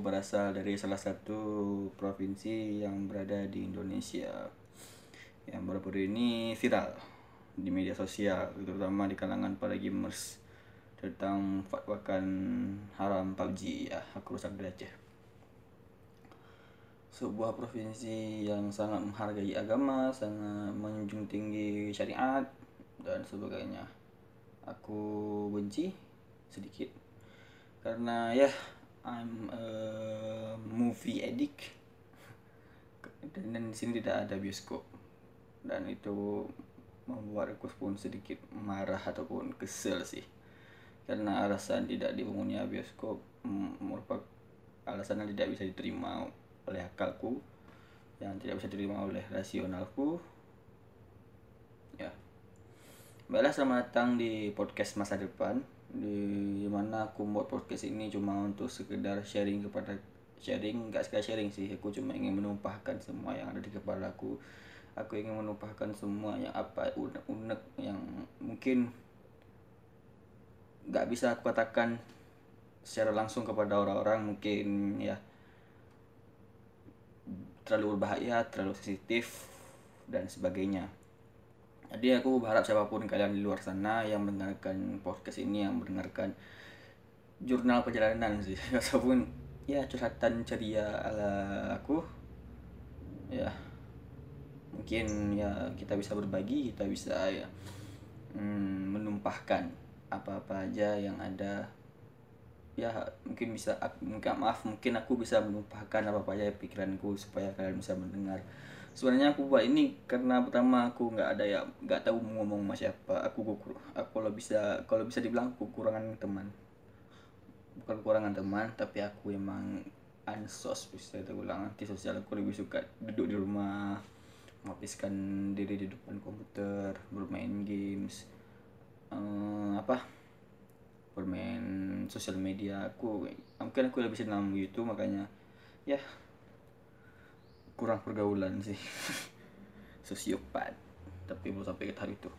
berasal dari salah satu provinsi yang berada di Indonesia. Yang baru-baru ini viral di media sosial, terutama di kalangan para gamers tentang fatwakan haram PUBG ya, aku rusak Aceh. Sebuah provinsi yang sangat menghargai agama, sangat menjunjung tinggi syariat dan sebagainya aku benci sedikit karena ya I'm a movie addict. Dan, dan di sini tidak ada bioskop. Dan itu membuat aku pun sedikit marah ataupun kesel sih. Karena alasan tidak dibangunnya bioskop merupakan alasan yang tidak bisa diterima oleh akalku yang tidak bisa diterima oleh rasionalku. Ya. Baiklah selamat datang di podcast masa depan di mana aku buat podcast ini cuma untuk sekedar sharing kepada sharing nggak sekali sharing sih. Aku cuma ingin menumpahkan semua yang ada di kepala aku. Aku ingin menumpahkan semua yang apa unek-unek yang mungkin nggak bisa aku katakan secara langsung kepada orang-orang mungkin ya terlalu berbahaya terlalu sensitif dan sebagainya jadi aku berharap siapa pun kalian di luar sana yang mendengarkan podcast ini yang mendengarkan jurnal perjalanan sih. Ataupun ya curhatan ceria ala aku ya mungkin ya kita bisa berbagi kita bisa ya hmm, menumpahkan apa-apa aja yang ada. Ya mungkin bisa mungkin maaf mungkin aku bisa menumpahkan apa apa aja pikiranku supaya kalian bisa mendengar sebenarnya aku buat ini karena pertama aku nggak ada ya nggak tahu mau ngomong sama siapa. Aku aku, aku kalau bisa kalau bisa dibilang aku kurangan teman. Bukan kurangan teman tapi aku emang ansos bisa terulang anti sosial aku lebih suka duduk di rumah menghabiskan diri di depan komputer bermain games uh, apa? Bermain sosial media. Aku mungkin aku lebih senang gitu makanya ya kurang pergaulan sih. Sosiopat tapi belum sampai ke tahap itu.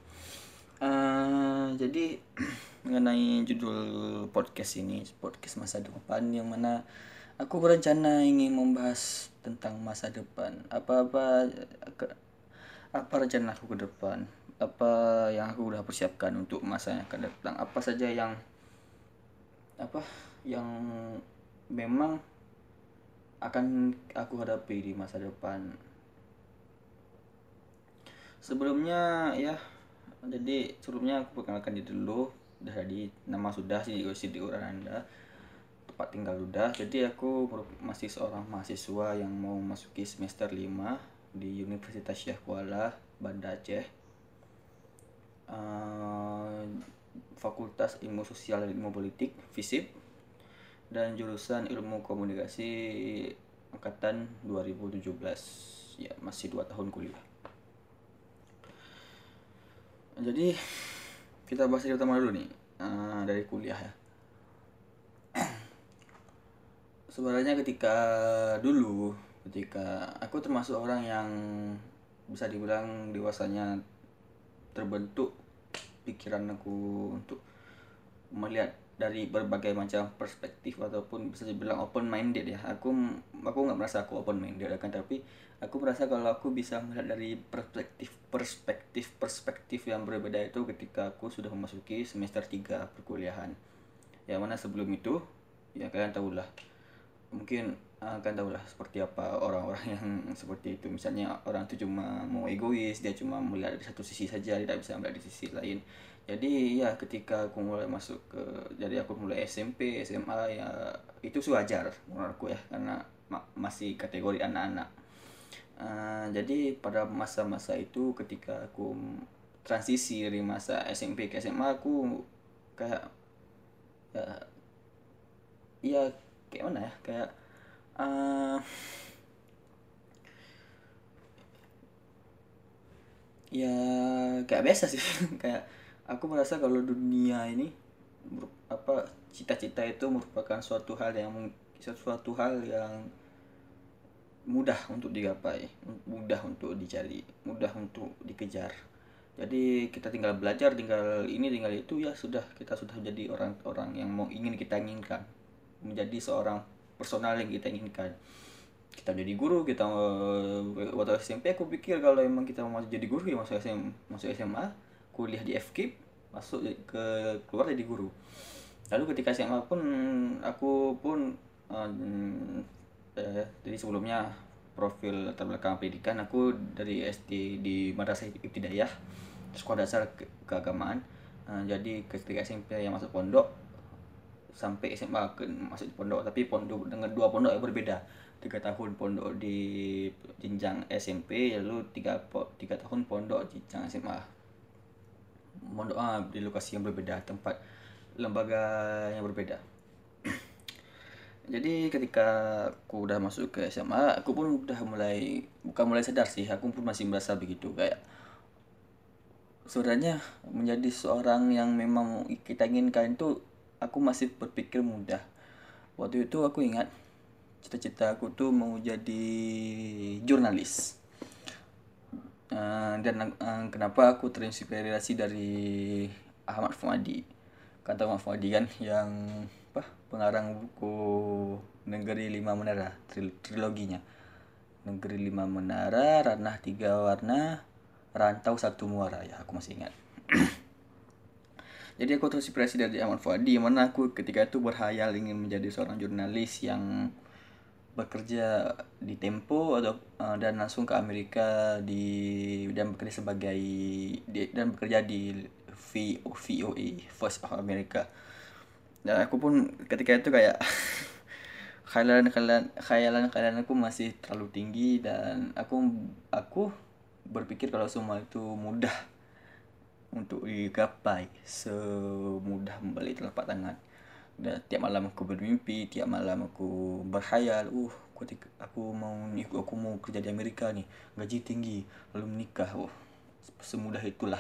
Uh, jadi mengenai judul podcast ini podcast masa depan yang mana aku berencana ingin membahas tentang masa depan. Apa-apa apa rencana aku ke depan? Apa yang aku udah persiapkan untuk masa yang akan datang? Apa saja yang apa yang memang akan aku hadapi di masa depan. Sebelumnya ya jadi sebelumnya aku perkenalkan diri dulu. Udah di nama sudah sih di orang anda tempat tinggal sudah. Jadi aku masih seorang mahasiswa yang mau masuki semester 5 di Universitas Syekh Kuala Banda Aceh. Uh, Fakultas Ilmu Sosial dan Ilmu Politik FISIP dan jurusan ilmu komunikasi angkatan 2017 ya masih dua tahun kuliah. Jadi kita bahas yang utama dulu nih. Uh, dari kuliah ya. Sebenarnya ketika dulu ketika aku termasuk orang yang bisa dibilang dewasanya terbentuk pikiran aku untuk melihat dari berbagai macam perspektif ataupun bisa dibilang open minded ya. Aku aku nggak merasa aku open minded kan tapi aku merasa kalau aku bisa melihat dari perspektif perspektif perspektif yang berbeda itu ketika aku sudah memasuki semester 3 perkuliahan. Ya mana sebelum itu ya kalian tahu lah mungkin akan tahu lah seperti apa orang-orang yang seperti itu. Misalnya orang itu cuma mau egois dia cuma melihat dari satu sisi saja tidak bisa melihat di sisi lain jadi ya ketika aku mulai masuk ke jadi aku mulai SMP SMA ya itu wajar menurutku ya karena ma masih kategori anak-anak. Uh, jadi pada masa-masa itu ketika aku transisi dari masa SMP ke SMA aku kayak ya ya kayak mana ya kayak uh, ya kayak biasa sih kayak aku merasa kalau dunia ini apa cita-cita itu merupakan suatu hal yang suatu hal yang mudah untuk digapai mudah untuk dicari mudah untuk dikejar. Jadi kita tinggal belajar tinggal ini tinggal itu ya sudah kita sudah jadi orang-orang yang mau ingin kita inginkan. Menjadi seorang personal yang kita inginkan. Kita jadi guru kita eh, waktu SMP aku pikir kalau emang kita mau jadi guru ya masuk SMA masuk SMA kuliah di FKIP masuk ke keluar jadi guru. Lalu ketika SMA pun aku pun um, eh, jadi sebelumnya profil latar belakang pendidikan aku dari SD di Madrasah Ibtidayah sekolah dasar ke keagamaan. Uh, jadi ketika SMP yang masuk pondok sampai SMA ke masuk pondok. Tapi pondok dengan dua pondok yang berbeda. Tiga tahun pondok di jenjang SMP lalu tiga tiga tahun pondok di jenjang SMA pondok ah, di lokasi yang berbeda tempat lembaga yang berbeda. Jadi ketika aku udah masuk ke SMA aku pun udah mulai bukan mulai sadar sih aku pun masih merasa begitu. Kayak sebenarnya menjadi seorang yang memang kita inginkan itu aku masih berpikir mudah. Waktu itu aku ingat cita-cita aku tuh mau jadi jurnalis uh, dan uh, kenapa aku terinspirasi dari Ahmad Fuadi? Kata Ahmad Fuadi kan yang apa pengarang buku Negeri Lima Menara triloginya. Negeri Lima Menara Ranah Tiga Warna Rantau Satu Muara. Ya aku masih ingat. Jadi aku terinspirasi dari Ahmad Fuadi mana aku ketika itu berhayal ingin menjadi seorang jurnalis yang bekerja di Tempo atau uh, dan langsung ke Amerika di dan bekerja sebagai di, dan bekerja di VO, VOA First of America. Dan aku pun ketika itu kayak khayalan khayalan khayalan khayalan aku masih terlalu tinggi dan aku aku berpikir kalau semua itu mudah untuk digapai semudah membalik telapak tangan dan tiap malam aku bermimpi tiap malam aku berhayal uh aku, aku mau aku mau kerja di Amerika ni gaji tinggi lalu menikah uh semudah itulah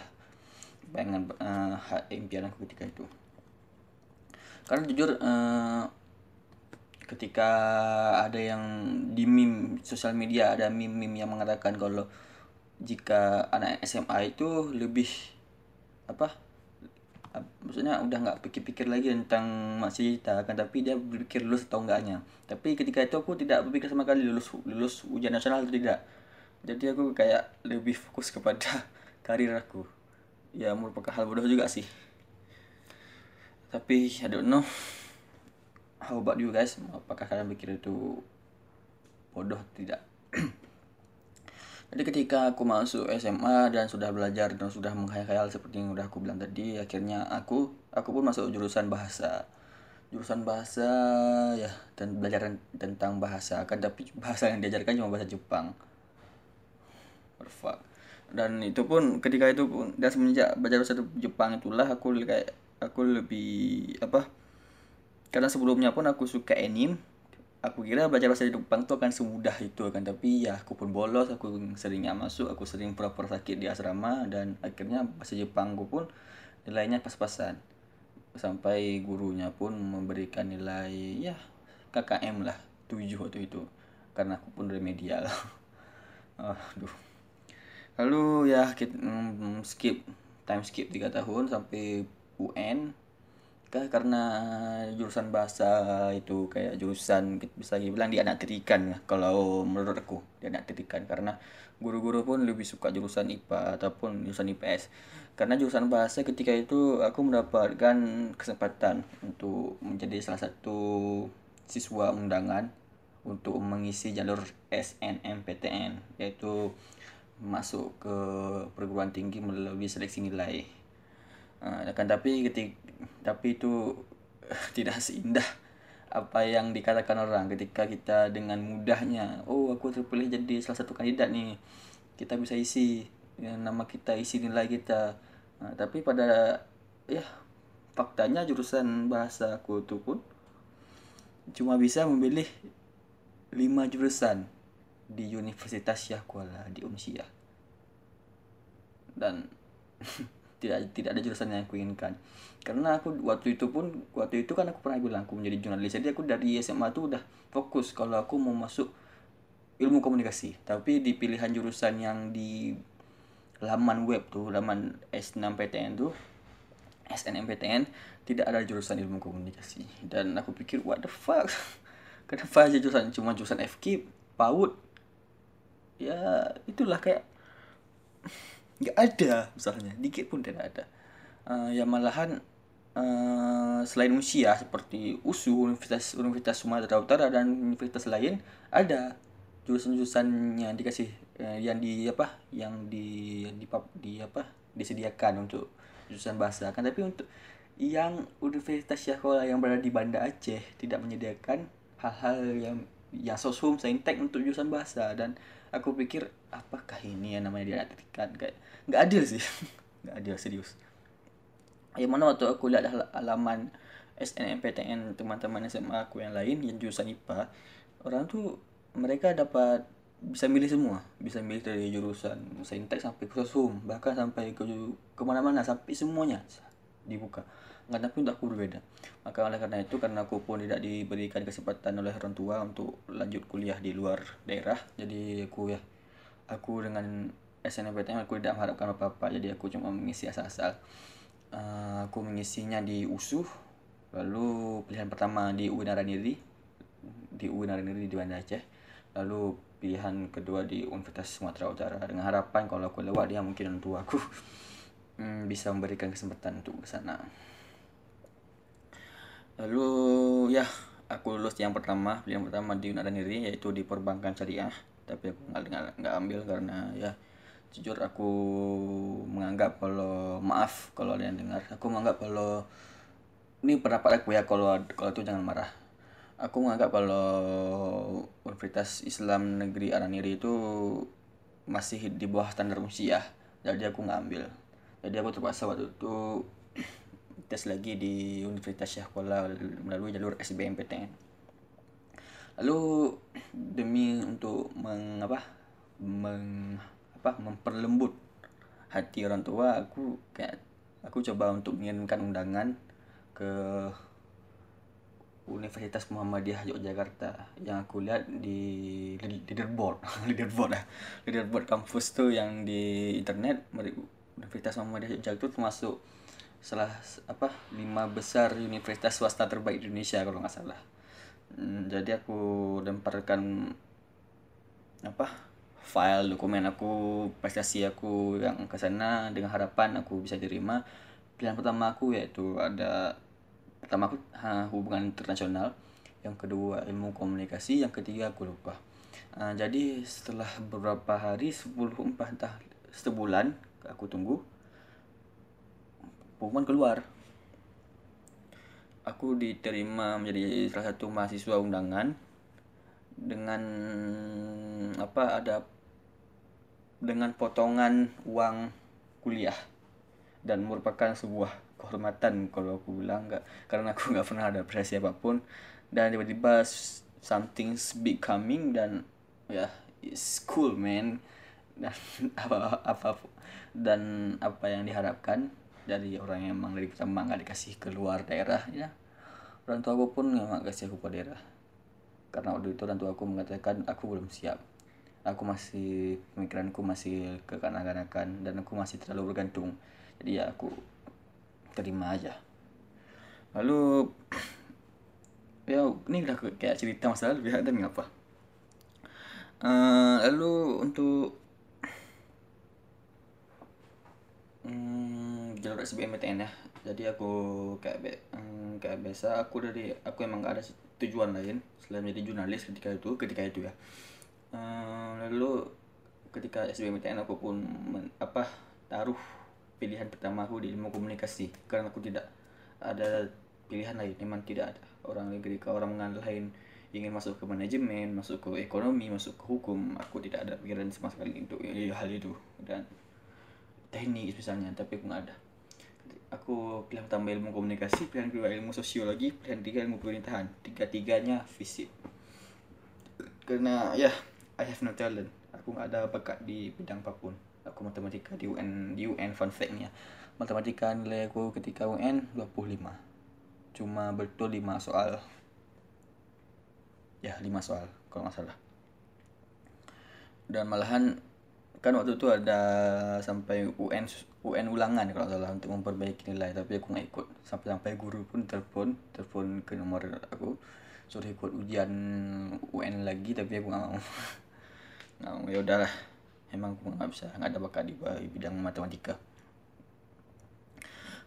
bayangan uh, impian aku ketika itu. Karena jujur uh, ketika ada yang di meme sosial media ada meme-meme yang mengatakan kalau jika anak SMA itu lebih apa maksudnya udah nggak pikir-pikir lagi tentang masih cita kan tapi dia berpikir lulus atau enggaknya. Tapi ketika itu aku tidak berpikir sama kali lulus lulus ujian nasional atau tidak. Jadi aku kayak lebih fokus kepada karir aku. Ya merupakan hal bodoh juga sih. Tapi I don't know. How about you guys? Apakah kalian pikir itu bodoh tidak Jadi ketika aku masuk SMA dan sudah belajar dan sudah menghayal seperti yang udah aku bilang tadi, akhirnya aku aku pun masuk jurusan bahasa. Jurusan bahasa ya dan belajar tentang bahasa kan tapi bahasa yang diajarkan cuma bahasa Jepang. Perfect. Dan itu pun ketika itu pun dan semenjak belajar bahasa Jepang itulah aku kayak aku lebih apa karena sebelumnya pun aku suka anime aku kira baca bahasa Jepang tuh akan semudah itu kan. Tapi ya aku pun bolos aku sering nggak masuk aku sering pura-pura sakit di asrama dan akhirnya bahasa Jepangku pun nilainya pas-pasan. Sampai gurunya pun memberikan nilai ya KKM lah 7 waktu itu. Karena aku pun remedial aduh. Lalu ya mm, skip time skip 3 tahun sampai UN karena jurusan bahasa itu kayak jurusan bisa dibilang tirikan ya kalau menurut aku tirikan karena guru-guru pun lebih suka jurusan IPA ataupun jurusan IPS karena jurusan bahasa ketika itu aku mendapatkan kesempatan untuk menjadi salah satu siswa undangan untuk mengisi jalur SNMPTN yaitu masuk ke perguruan tinggi melalui seleksi nilai. Uh, kan tapi ketika tapi itu tidak seindah apa yang dikatakan orang ketika kita dengan mudahnya oh aku terpilih jadi salah satu kandidat nih kita bisa isi ya, nama kita isi nilai kita. Nah, tapi pada ya faktanya jurusan bahasa aku itu pun cuma bisa memilih lima jurusan di Universitas Syah Kuala di Umsiah dan tidak tidak ada jurusan yang aku inginkan. Karena aku waktu itu pun waktu itu kan aku pernah bilang aku menjadi jurnalis. Jadi aku dari SMA tuh udah fokus kalau aku mau masuk ilmu komunikasi. Tapi di pilihan jurusan yang di laman web tuh laman S6PTN tuh SNMPTN tidak ada jurusan ilmu komunikasi. Dan aku pikir what the fuck? Kenapa aja jurusan? Cuma jurusan FK PAUD ya itulah kayak nggak ada misalnya dikit pun tidak ada. Uh, ya malahan uh, selain usia seperti USU Universitas Universitas Sumatera Utara dan universitas lain ada jurusan-jurusan yang dikasih uh, yang di apa yang di di, di apa disediakan untuk jurusan bahasa. Kan tapi untuk yang Universitas Syakola yang berada di Banda Aceh tidak menyediakan hal-hal yang yang sosum saintek untuk jurusan bahasa dan aku pikir apakah ini yang namanya diartikan? Kayak nggak adil sih. Nggak adil serius. Yang mana waktu aku lihat halaman SNMPTN teman-teman SMA aku yang lain yang jurusan IPA orang tuh mereka dapat bisa milih semua. Bisa milih dari jurusan saintek sampai sosum bahkan sampai ke ke mana-mana sampai semuanya dibuka. Nggak tapi untuk aku berbeda. Maka oleh karena itu karena aku pun tidak diberikan kesempatan oleh orang tua untuk lanjut kuliah di luar daerah jadi aku ya aku dengan SNMPTN aku tidak mengharapkan apa-apa. Jadi aku cuma mengisi asal-asal. Uh, aku mengisinya di USUH lalu pilihan pertama di UIN Araniri di UIN Araniri di Banda Aceh lalu pilihan kedua di Universitas Sumatera Utara. Dengan harapan kalau aku lewat dia mungkin orang tua aku hmm, bisa memberikan kesempatan untuk ke sana. Lalu ya aku lulus yang pertama. Yang pertama di Unadaniri yaitu di perbankan syariah. Tapi aku nggak nggak ambil karena ya jujur aku menganggap kalau maaf kalau ada yang dengar. Aku menganggap kalau ini pendapat aku ya kalau kalau itu jangan marah. Aku menganggap kalau Universitas Islam Negeri Araniri itu masih di bawah standar usia. Jadi aku nggak ambil jadi aku terpaksa waktu itu tes lagi di Universitas Syahkuala melalui jalur SBMPTN. Lalu demi untuk mengapa meng apa memperlembut hati orang tua aku kayak aku coba untuk mengirimkan undangan ke Universitas Muhammadiyah Yogyakarta yang aku lihat di leaderboard leaderboard lah leaderboard kampus tuh yang di internet Universitas Muhammadiyah Yogyakarta itu termasuk salah apa lima besar universitas swasta terbaik di Indonesia kalau nggak salah. Hmm, jadi aku lemparkan apa file dokumen aku prestasi aku yang ke sana dengan harapan aku bisa diterima. Pilihan pertama aku yaitu ada pertama aku ha, hubungan internasional. Yang kedua ilmu komunikasi. Yang ketiga aku lupa. Uh, jadi setelah beberapa hari sepuluh empat entah sebulan aku tunggu. Pengumuman keluar. Aku diterima menjadi salah satu mahasiswa undangan dengan apa ada dengan potongan uang kuliah dan merupakan sebuah kehormatan kalau aku bilang. Nggak karena aku nggak pernah ada prestasi apa pun. Dan tiba-tiba something's big coming dan ya yeah, it's cool man dan apa apa dan apa yang diharapkan dari orang yang emang dari pertama nggak dikasih keluar daerah ya. Orang tua aku pun nggak kasih aku ke daerah. Karena waktu itu orang tua aku mengatakan aku belum siap. Aku masih pemikiranku masih kekanak-kanakan dan aku masih terlalu bergantung. Jadi ya aku terima aja. Lalu ya ini udah kayak cerita masa lalu ya dan ngapa uh, lalu untuk hmm, jalur SBMPTN ya. Jadi aku kayak be, hmm, kayak biasa aku dari aku emang gak ada tujuan lain selain menjadi jurnalis ketika itu ketika itu ya. Hmm, lalu ketika SBMPTN aku pun men, apa taruh pilihan pertama aku di ilmu komunikasi. Karena aku tidak ada pilihan lain memang tidak ada orang ketika orang lain ingin masuk ke manajemen masuk ke ekonomi masuk ke hukum aku tidak ada pikiran sama sekali untuk hal itu. Dan teknik misalnya tapi aku nggak ada. Aku pilihan tambah ilmu komunikasi pilihan kedua ilmu sosiologi pilihan tiga ilmu pemerintahan. Tiga tiganya fisik. Karena ya yeah, I have no talent. Aku nggak ada bakat di bidang apa pun. Aku matematika di UN di UN fun fact nya matematika nilai aku ketika UN 25 cuma betul 5 soal. Ya 5 soal kalau nggak salah. Dan malahan kan waktu itu ada sampai UN UN ulangan kalau salah untuk memperbaiki nilai tapi aku nggak ikut. Sampai sampai guru pun telepon telepon ke nomor aku suruh ikut ujian UN lagi tapi aku nggak mau. Nggak mau ya udahlah. Emang aku nggak bisa nggak ada bakat di bidang matematika.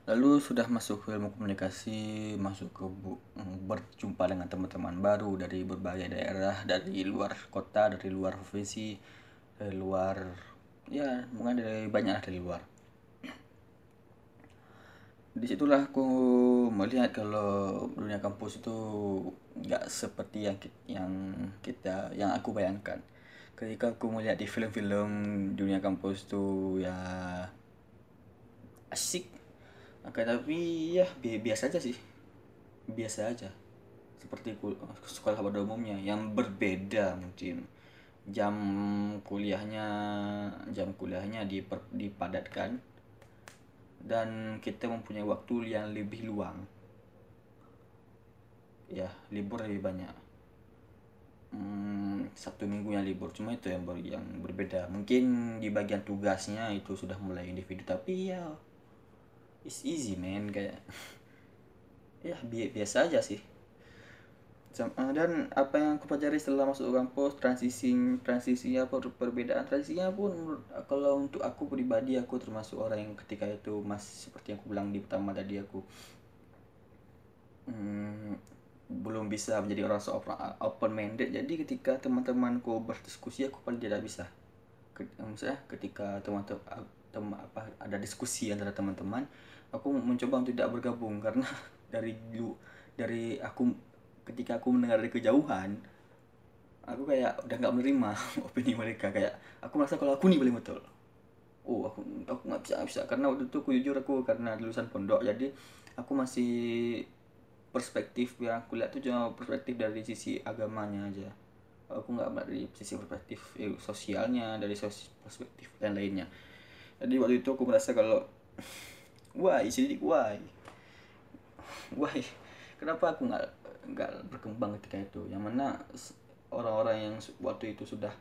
Lalu sudah masuk ke ilmu komunikasi masuk ke berjumpa dengan teman-teman baru dari berbagai daerah dari luar kota dari luar provinsi dari luar. Ya mungkin dari banyak dari luar. Di situlah aku melihat kalau dunia kampus itu nggak seperti yang kita, yang kita yang aku bayangkan. Ketika aku melihat di film-film dunia kampus itu ya asik. Oke, tapi ya bi biasa aja sih. Biasa aja. Seperti sekolah pada umumnya yang berbeda mungkin jam kuliahnya jam kuliahnya diper, dipadatkan. Dan kita mempunyai waktu yang lebih luang. Ya libur lebih banyak. Hmm, satu minggu yang libur. Cuma itu yang ber, yang berbeda. Mungkin di bagian tugasnya itu sudah mulai individu. Tapi ya it's easy man. Kayak ya bi biasa aja sih dan apa yang aku pelajari setelah masuk kampus transisi transisi apa perbedaan. Transisinya pun kalau untuk aku pribadi aku termasuk orang yang ketika itu masih seperti yang aku bilang di pertama tadi aku hmm, belum bisa menjadi orang so open minded jadi ketika teman-temanku berdiskusi aku paling tidak bisa. Misalnya ketika teman-teman teman apa ada diskusi antara teman-teman aku mencoba untuk tidak bergabung. Karena dari dulu dari aku ketika aku mendengar dari kejauhan aku kayak udah nggak menerima opini mereka. Kayak aku merasa kalau aku nih paling betul. Oh aku aku nggak bisa bisa. Karena waktu itu aku jujur aku karena lulusan pondok jadi aku masih perspektif yang aku lihat tuh cuma perspektif dari sisi agamanya aja. Aku nggak dari sisi perspektif eh, sosialnya dari sosial perspektif lain lainnya. Jadi waktu itu aku merasa kalau why? Sih why? Why? Kenapa aku nggak nggak berkembang ketika itu. Yang mana orang-orang yang waktu itu sudah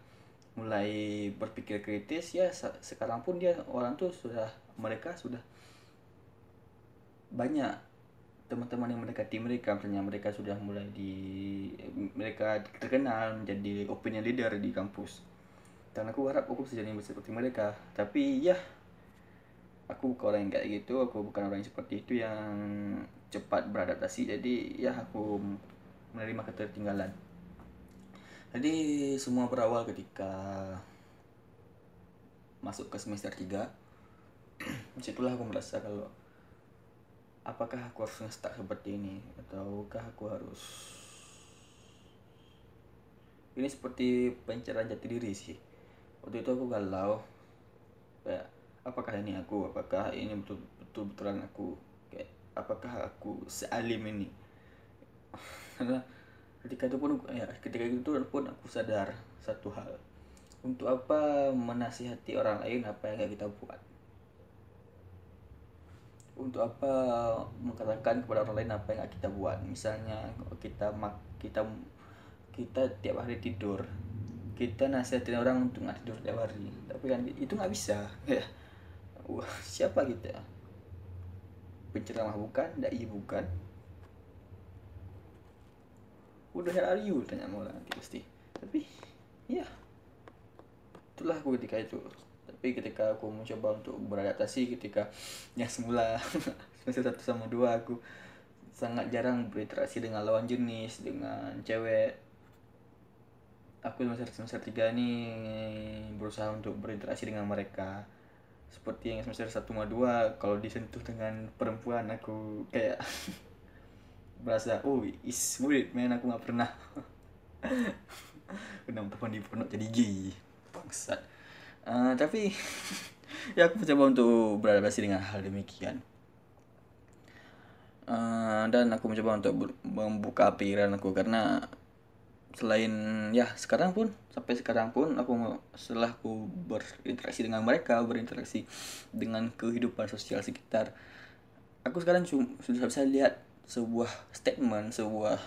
mulai berpikir kritis ya sekarang pun dia orang tuh sudah mereka sudah banyak teman-teman yang mendekati mereka. Misalnya mereka sudah mulai di mereka terkenal menjadi opinion leader di kampus. Dan aku harap aku bisa jadi seperti mereka. Tapi ya aku bukan orang yang kayak gitu. Aku bukan orang yang seperti itu yang cepat beradaptasi jadi ya aku menerima ketertinggalan. Jadi semua berawal ketika masuk ke semester 3 di situlah aku merasa kalau apakah aku harus nge seperti ini ataukah aku harus ini seperti pencerahan jati diri sih. Waktu itu aku galau kayak apakah ini aku? Apakah ini betul betul betulan aku apakah aku sealim ini? Karena ketika itu pun ya ketika itu pun aku sadar satu hal. Untuk apa menasihati orang lain apa yang kita buat? Untuk apa mengatakan kepada orang lain apa yang kita buat? Misalnya kita mak kita kita tiap hari tidur kita nasihatin orang untuk nggak tidur tiap hari. Tapi kan itu nggak bisa ya. Siapa kita penceramah bukan dai bukan. Udah are you? Tanya maula nanti pasti. Tapi ya itulah aku ketika itu. Tapi ketika aku mencoba untuk beradaptasi ketika yang semula semester satu sama dua aku sangat jarang berinteraksi dengan lawan jenis dengan cewek. Aku semester semester tiga ini berusaha untuk berinteraksi dengan mereka seperti yang semester satu sama dua kalau disentuh dengan perempuan aku kayak berasa oh is weird man aku nggak pernah. Pernah teman di pondok jadi gay? Bangsat. Uh, tapi ya aku mencoba untuk beradaptasi dengan hal demikian. Uh, dan aku mencoba untuk membuka pikiran aku karena selain ya sekarang pun sampai sekarang pun aku setelah aku berinteraksi dengan mereka berinteraksi dengan kehidupan sosial sekitar aku sekarang sudah bisa lihat sebuah statement sebuah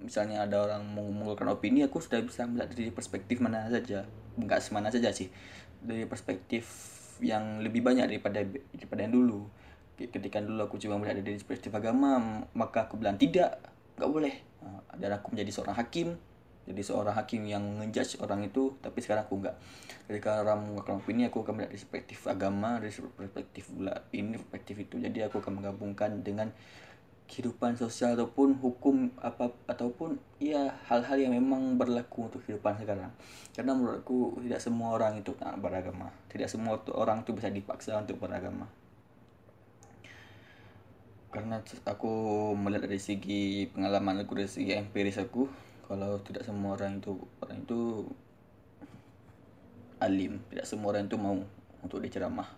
misalnya ada orang mau mengeluarkan opini aku sudah bisa melihat dari perspektif mana saja. Enggak semana saja sih dari perspektif yang lebih banyak daripada daripada yang dulu. Ketika dulu aku cuma melihat dari perspektif agama maka aku bilang tidak nggak boleh. Nah, dan aku menjadi seorang hakim jadi seorang hakim yang ngejudge orang itu tapi sekarang aku enggak ketika orang mengeluarkan opini aku akan melihat perspektif agama dari perspektif pula ini perspektif itu. Jadi aku akan menggabungkan dengan kehidupan sosial ataupun hukum apa ataupun ya hal-hal yang memang berlaku untuk kehidupan sekarang. Karena menurutku tidak semua orang itu tak beragama. Tidak semua orang itu bisa dipaksa untuk beragama karena aku melihat dari segi pengalaman aku dari segi empiris aku kalau tidak semua orang itu orang itu alim. Tidak semua orang itu mau untuk diceramah.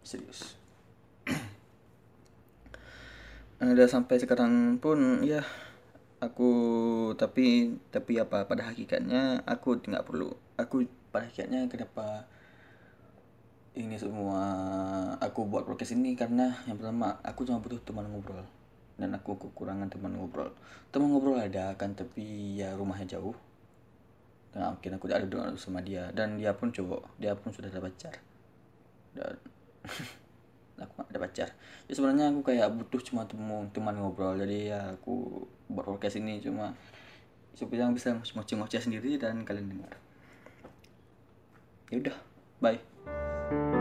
Serius. Ada sampai sekarang pun ya aku tapi tapi apa pada hakikatnya aku tidak perlu aku pada hakikatnya kenapa ini semua aku buat podcast ini karena yang pertama aku cuma butuh teman ngobrol. Dan aku kekurangan teman ngobrol. Teman ngobrol ada kan tapi ya rumahnya jauh. Dan mungkin aku tidak ada sama dia. Dan dia pun cowok dia pun sudah ada pacar. Dan aku gak ada pacar. Ya sebenarnya aku kayak butuh cuma temu teman ngobrol. Jadi ya aku buat podcast ini cuma supaya bisa ngoceh-ngoceh sendiri dan kalian dengar. Ya udah bye Música